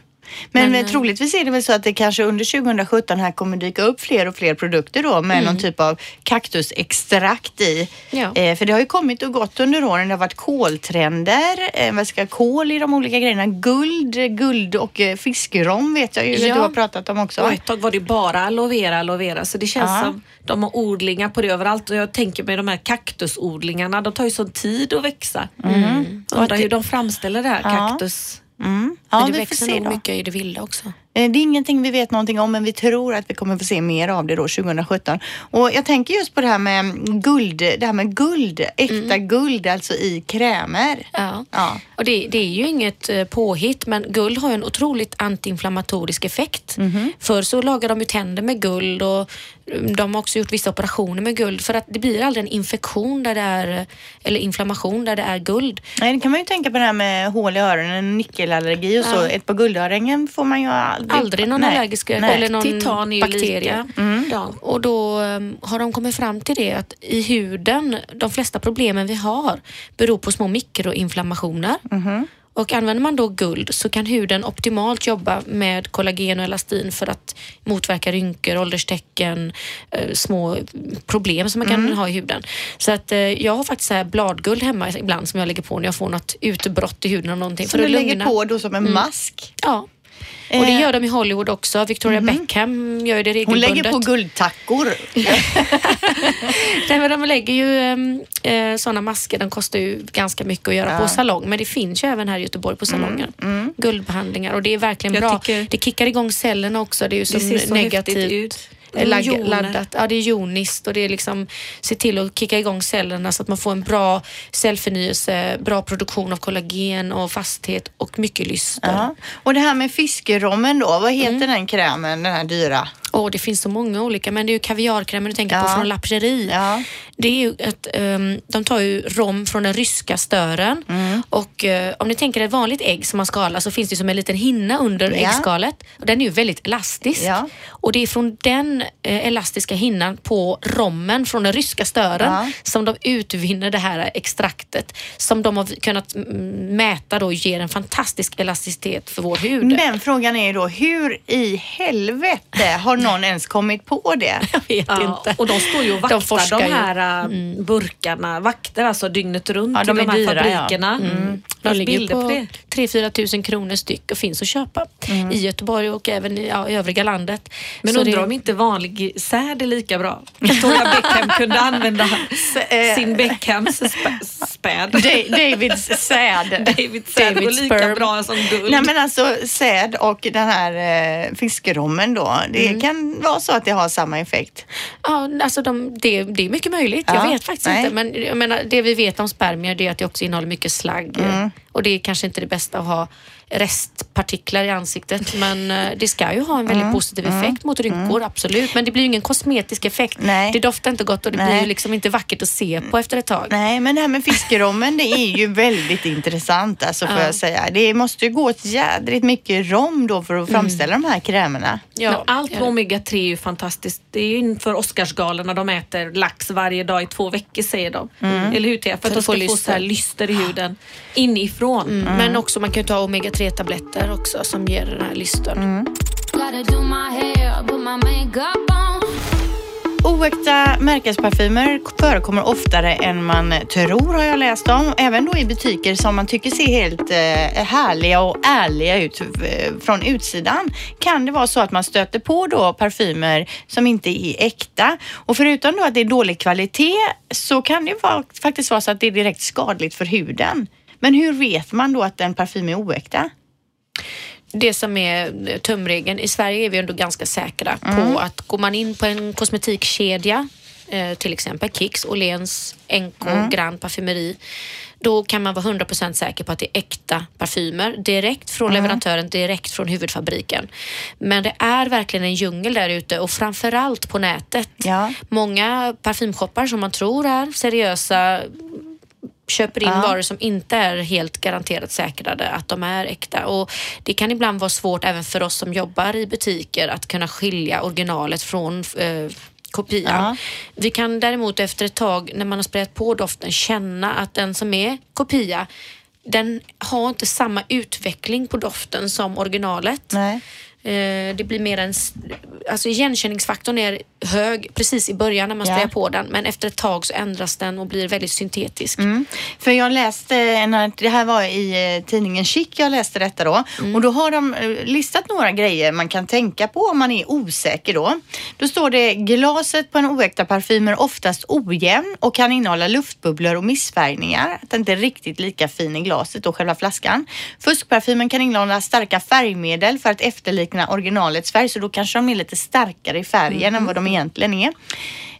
Men, Men, eh, troligtvis är det väl så att det kanske under 2017 här kommer dyka upp fler och fler produkter då med någon typ av kaktusextrakt i. Ja. Eh, för det har ju kommit och gått under åren. Det har varit koltrender, eh, vad ska kol i de olika grejerna, guld, guld och eh, fiskrom vet jag ju Ja. du har pratat om också. Och ett tag var det bara aloe vera, aloe vera. Så det känns Ja. som de har odlingar på det överallt. Och jag tänker med de här kaktusodlingarna, de tar ju sån tid att växa. Mm. Undrar hur de framställer det här kaktus. Mm. Ja, Men det vi får växer se nog mycket i det vilda också. Eh, Det är ingenting vi vet någonting om men vi tror att vi kommer få se mer av det då 2017. Och jag tänker just på det här med guld, det här med guld, äkta guld alltså i krämer. Ja. Ja. Och det, det är ju inget eh, påhitt men guld har en otroligt antiinflammatorisk effekt. Mhm. Förr så lagar de ju tänder med guld och mm, de har också gjort vissa operationer med guld för att det blir aldrig en infektion där det är, eller inflammation där det är guld. Nej, det kan man ju tänka på det här med hål i öronen, nickelallergi och så. Ja. Ett par guldöringen får man ju aldrig. Aldrig någon Nej. allergisk Nej. eller någon Titan är ju bakterie. Mm. Ja. Och då um, har de kommit fram till det att i huden, de flesta problemen vi har beror på små mikroinflammationer. Mhm. Och använder man då guld så kan huden optimalt jobba med kollagen och elastin för att motverka rynkor, ålderstecken, eh, små problem som man kan Mm. ha i huden. Så att eh, jag har faktiskt så här bladguld hemma ibland som jag lägger på när jag får något utbrott i huden av någonting. Som för du lägger på då som en mask. Ja. Och det Eh. gör de i Hollywood också. Victoria Beckham gör ju det Hon regelbundet. lägger på guldtackor. Nej, men de lägger ju eh, sådana masker, de kostar ju ganska mycket att göra på salong. Men det finns ju även här i Göteborg på salonger. Guldbehandlingar och det är verkligen Jag bra. Det kickar igång cellerna också. Det är ju Det ser så negativt. ut. Lag- laddat. Ja, det är joniskt och det är liksom se till att kicka igång cellerna så att man får en bra cellförnyelse, bra produktion av kollagen och fasthet och mycket lyster. Ja. Och det här med fiskerommen då, vad heter Mm. den krämen, den här dyra? Åh, det finns så många olika, men det är ju kaviarkrämen du tänker Ja. på från La Prairie. Ja. Det är ju att ehm, de tar ju rom från den ryska stören Mm. och eh, om ni tänker ett vanligt ägg som man skalar så finns det som en liten hinna under Ja. äggskalet och den är ju väldigt elastisk. Ja. Och det är från den eh, elastiska hinnan på rommen från den ryska stören som de utvinner det här extraktet som de har kunnat mäta då ger en fantastisk elasticitet för vår hud. Men frågan är ju då, hur i helvete har någon ens kommit på det? Jag vet Ja, inte. och de står ju och vaktar de, forskar ju. här äh, burkarna. Vaktar alltså dygnet runt Ja, de de, är här dyra, ja. fabrikerna. De Finns ligger på på det. 3-4 tusen kronor styck och finns att köpa Mm. i Göteborg och även i, ja, i övriga landet. Men Så undrar det- om inte vanlig säd är lika bra. Victoria Beckham kunde använda eh, sin Beckhams spä- späd. Da- Davids säd. David säd går lika sperm. bra som guld. Nej men alltså säd och den här eh, fiskerommen då, det Mm. kan vara så att det har samma effekt. Ja, alltså de, det, det är mycket möjligt. Ja, Jag vet faktiskt nej. inte. Men jag menar, det vi vet om spermier det är att det också innehåller mycket slagg. Mm. Och det är kanske inte det bästa att ha restpartiklar i ansiktet. Men eh, det ska ju ha en Mm. väldigt positiv effekt mot rynkor, absolut. Men det blir ju ingen kosmetisk effekt. Nej. Det doftar inte gott och det Nej. blir ju liksom inte vackert att se på efter ett tag. Nej men det här med fiskerommen det är ju väldigt intressant alltså får Ja. jag säga. Det måste ju gå ett jädrigt mycket rom då för att framställa de här krämerna. Men allt med omega-3 är ju fantastiskt. Det är ju inför Oscarsgalan när de äter lax varje dag i två veckor säger de. Eller hur Thea? För att För de att ska få få så här lyster i huden inifrån. Mm. Men också man kan ju ta omega-3 också som ger den här lystern. On. Oäkta märkesparfymer förekommer oftare än man tror har jag läst om. Även då i butiker som man tycker ser helt eh, härliga och ärliga ut eh, från utsidan kan det vara så att man stöter på då parfymer som inte är äkta. Och förutom då att det är dålig kvalitet så kan det vara, faktiskt vara så att det är direkt skadligt för huden. Men hur vet man då att en parfym är oäkta? det som är tumregeln, i Sverige är vi ändå ganska säkra på att går man in på en kosmetikkedja, eh, till exempel Kicks, Åhléns, NK, Grand Parfymeri, då kan man vara 100% säker på att det är äkta parfymer direkt från leverantören, direkt från huvudfabriken. Men det är verkligen en djungel där ute och framförallt på nätet. Ja. Många parfymshoppar som man tror är seriösa köper in Ja. varor som inte är helt garanterat säkrade att de är äkta. Och det kan ibland vara svårt även för oss som jobbar i butiker att kunna skilja originalet från eh, kopian. Ja. Vi kan däremot efter ett tag när man har sprayat på doften känna att den som är kopia den har inte samma utveckling på doften som originalet. Nej. Eh, Det blir mer en... Alltså igenkänningsfaktorn är hög precis i början när man Ja. sprayar på den men efter ett tag så ändras den och blir väldigt syntetisk. För jag läste, en- det här var i eh, tidningen Chic jag läste detta då. Och då har de eh, listat några grejer man kan tänka på om man är osäker då. Då står det glaset på en oäkta parfym är oftast ojämn och kan innehålla luftbubblor och missfärgningar. Att den inte är riktigt lika fin i glaset och själva flaskan. Fuskparfymen kan innehålla starka färgmedel för att efterlikna originalets färg så då kanske de är lite starkare i färgen än vad de egentligen är.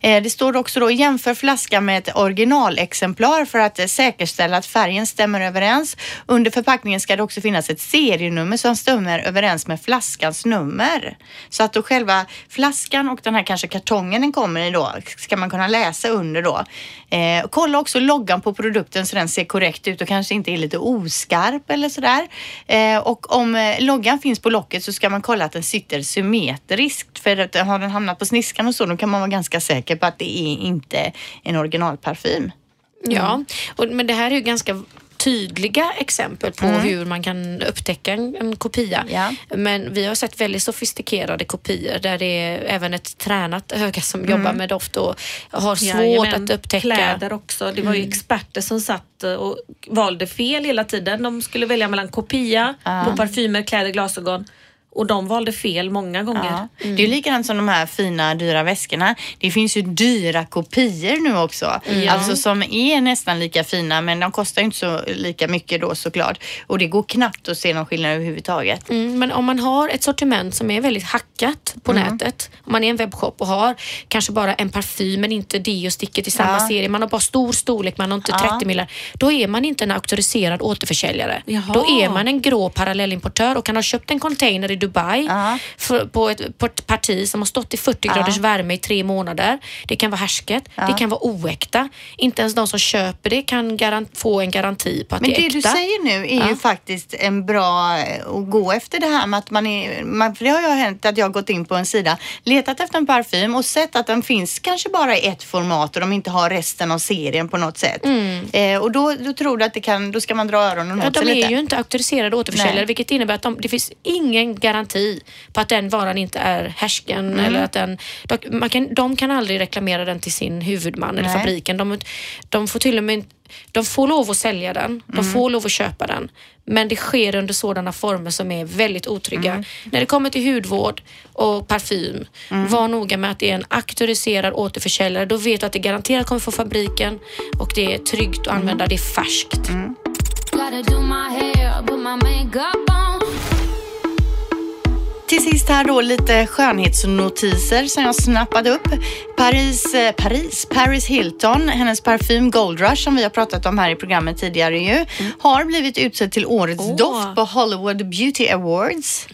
Eh, det står också då jämför flaskan med ett originalexemplar för att säkerställa att färgen stämmer överens. Under förpackningen ska det också finnas ett serienummer som stämmer överens med flaskans nummer. Så att då själva flaskan och den här kanske kartongen den kommer i då ska man kunna läsa under då. Eh, kolla också loggan på produkten så den ser korrekt ut och kanske inte är lite oskarp eller sådär. Eh, och om eh, loggan finns på locket så ska man kolla att den sitter symmetriskt. För att har den hamnat på sniskan och så då kan man vara ganska säker på att det är inte en originalparfym. Ja, och, men det här är ju ganska tydliga exempel på hur man kan upptäcka en, en kopia. Ja. Men vi har sett väldigt sofistikerade kopior där det är även ett tränat öga som jobbar med doft och har svårt Jajamän. att upptäcka. Kläder också. Det var ju experter som satt eh, och valde fel hela tiden. De skulle välja mellan kopia på parfymer, kläder, glasögon. Och de valde fel många gånger. Ja. Det är likadant som de här fina dyra väskorna. Det finns ju dyra kopior nu också. Alltså som är nästan lika fina men de kostar inte så lika mycket då såklart. Och det går knappt att se någon skillnad överhuvudtaget. Mm, men om man har ett sortiment som är väldigt hackat på Mm. nätet, om man är en webbshop och har kanske bara en parfym men inte deo-sticket i samma Ja. serie, man har bara stor storlek, man har inte Ja. 30 millar, då är man inte en auktoriserad återförsäljare. Jaha. Då är man en grå parallellimportör och kan ha köpt en container i Dubai Ja. för, på, ett, på ett parti som har stått i 40 graders värme i tre månader. Det kan vara härsket, det kan vara oäkta. Inte ens de som köper det kan få en garanti på att Men det är det äkta. du säger nu är ju faktiskt en bra eh, att gå efter det här med att man är, man, för det har ju hänt att jag har gått in på en sida, letat efter en parfym och sett att den finns kanske bara i ett format och de inte har resten av serien på något sätt. Eh, och då, då tror du att det kan, då ska man dra öronen Ja, åt sig de lite. är ju inte auktoriserade återförsäljare Nej. vilket innebär att de, det finns ingen garanti på att den varan inte är härsken. Mm. Eller att den, de, man kan, de kan aldrig reklamera den till sin huvudman eller Nej. fabriken. De, de får till och med de får lov att sälja den, Mm. de får lov att köpa den. Men det sker under sådana former som är väldigt otrygga. Mm. När det kommer till hudvård och parfym, Mm. var noga med att det är en auktoriserad återförsäljare. Då vet du att det garanterat kommer från fabriken och det är tryggt att Mm. använda, det är färskt. Till sist här då lite skönhetsnotiser som jag snappade upp. Paris, eh, Paris, Paris Hilton, hennes parfym Gold Rush som vi har pratat om här i programmet tidigare ju, har blivit utsedd till årets Åh. doft på Hollywood Beauty Awards.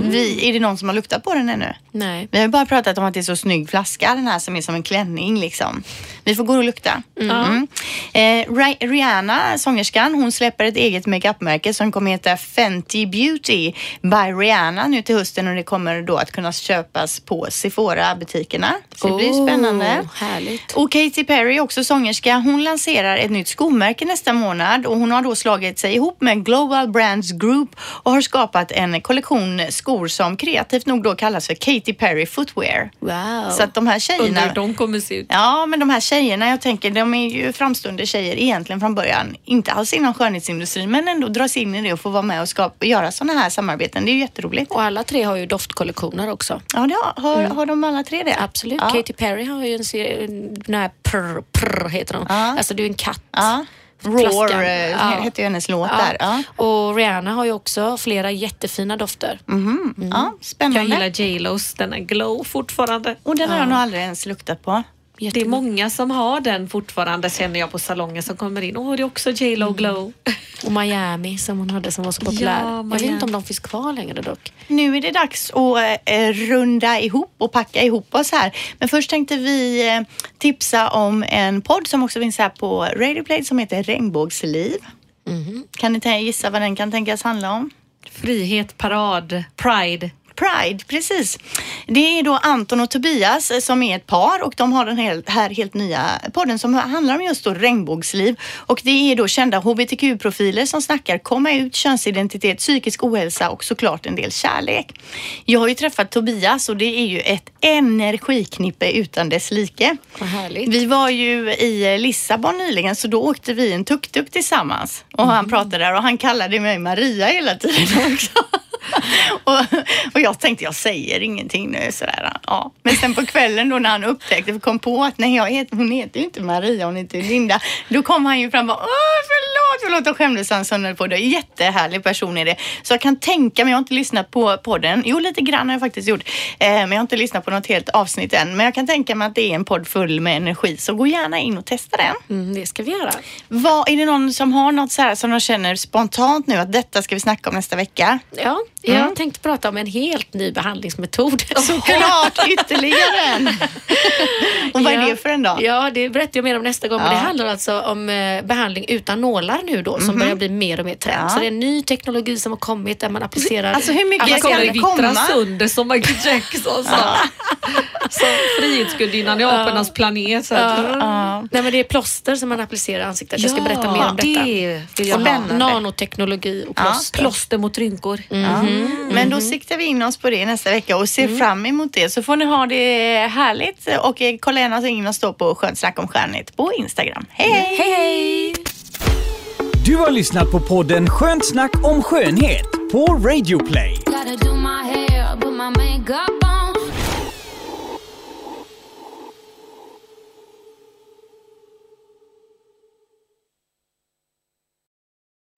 Vi, är det någon som har luktat på den ännu? Nej. Vi har bara pratat om att det är så snygg flaska den här som är som en klänning liksom. Vi får gå och lukta. Mm. Eh, Ri- Rihanna, sångerskan, hon släpper ett eget makeupmärke som kommer heta Fenty Beauty by Rihanna nu till hösten och det kommer då att kunna köpas på Sephora-butikerna. Så det blir Oh, spännande. Härligt. Och Katy Perry, också sångerska, hon lanserar ett nytt skomärke nästa månad och hon har då slagit sig ihop med Global Brands Group och har skapat en kollektion skor som kreativt nog då kallas för Katy Perry Footwear. Wow. Så att de här tjejerna... Undrar hur de kommer se ut. Ja, men de här tjejerna, jag tänker, de är ju framstående tjejer egentligen från början. Inte alls inom skönhetsindustrin, men ändå dras in i det och få vara med och skapa, göra sådana här samarbeten. Det är ju jätteroligt. Och alla tre har ju doftkollektioner också. Ja, det har, har, har de alla tre det? Absolut. Ja. Katy Perry har ju en serie, den här prr, prr heter hon. Ja. Alltså det är ju en katt. Ja. Roar eh, Ja. heter ju hennes låt Ja. där. Ja. Och Rihanna har ju också flera jättefina dofter. Mhm. ja, Jag spännande. gillar J.Los, den är glow fortfarande. Och den har jag nog aldrig ens luktat på. Det är många som har den fortfarande känner jag på salongen som kommer in. Åh, det är också J.Lo glow. Och Miami som hon hade som var så populär. Ja, Jag vet inte om de finns kvar längre dock. Nu är det dags att eh, runda ihop och packa ihop oss här. Men först tänkte vi eh, tipsa om en podd som också finns här på Radio Play som heter Regnbågsliv. Kan ni gissa vad den kan tänkas handla om? Frihet, parad, pride. Pride, precis. Det är då Anton och Tobias eh, som är ett par och de har den här, helt nya podden som handlar om just då regnbågsliv. Och det är då kända hbtq-profiler som snackar komma ut, könsidentitet, psykisk ohälsa och såklart en del kärlek. Jag har ju träffat Tobias och det är ju ett energiknippe utan dess like. Vad härligt. Vi var ju i Lissabon nyligen så då åkte vi en tuk-tuk tillsammans och han pratade där och han kallade mig Maria hela tiden också. och, och jag tänkte jag säger ingenting nu sådär. Ja. Men sen på kvällen då när han upptäckte och kom på att nej, jag heter, hon heter ju inte Maria, hon heter Linda. Då kom han ju fram och bara, åh förlåt, förlåt och skämdes han så på det. Jättehärlig person är det. Så jag kan tänka mig, jag har inte lyssnat på podden. Jo, lite grann har jag faktiskt gjort. Eh, men jag har inte lyssnat på något helt avsnitt än. Men jag kan tänka mig att det är en podd full med energi. Så gå gärna in och testa den. Mm, det ska vi göra. Vad, är det någon som har något så här som de känner spontant nu att detta ska vi snacka om nästa vecka? Ja, jag Mm. tänkte prata om en helt ny behandlingsmetod. Såklart, ytterligare en. Och vad är Ja. det för en då? Ja, det berättar jag mer om nästa gång. Men Ja. det handlar alltså om eh, behandling utan nålar nu då som börjar bli mer och mer trend. Ja. Så det är en ny teknologi som har kommit där man applicerar... Alltså hur mycket Alla ska kommer det vittra komma? sönder som Michael Jackson sa. Som frihetsgudinnan i apornas planet. Så. Nej men det är plåster som man applicerar i ansiktet. Jag ska berätta mer om detta. Det vill jag Och nanoteknologi och plåster. Plåster mot rynkor. Ja. Men då siktar vi in oss på det nästa vecka och ser fram emot det. Så får ni ha det härligt och eh, kolla gärna in och stå på Skönt snack om stjärnigt på Instagram. Hej hej! Hej hej! Du har lyssnat på podden Skönt snack om skönhet på Radio Play. Gotta do my hair, put my makeup on.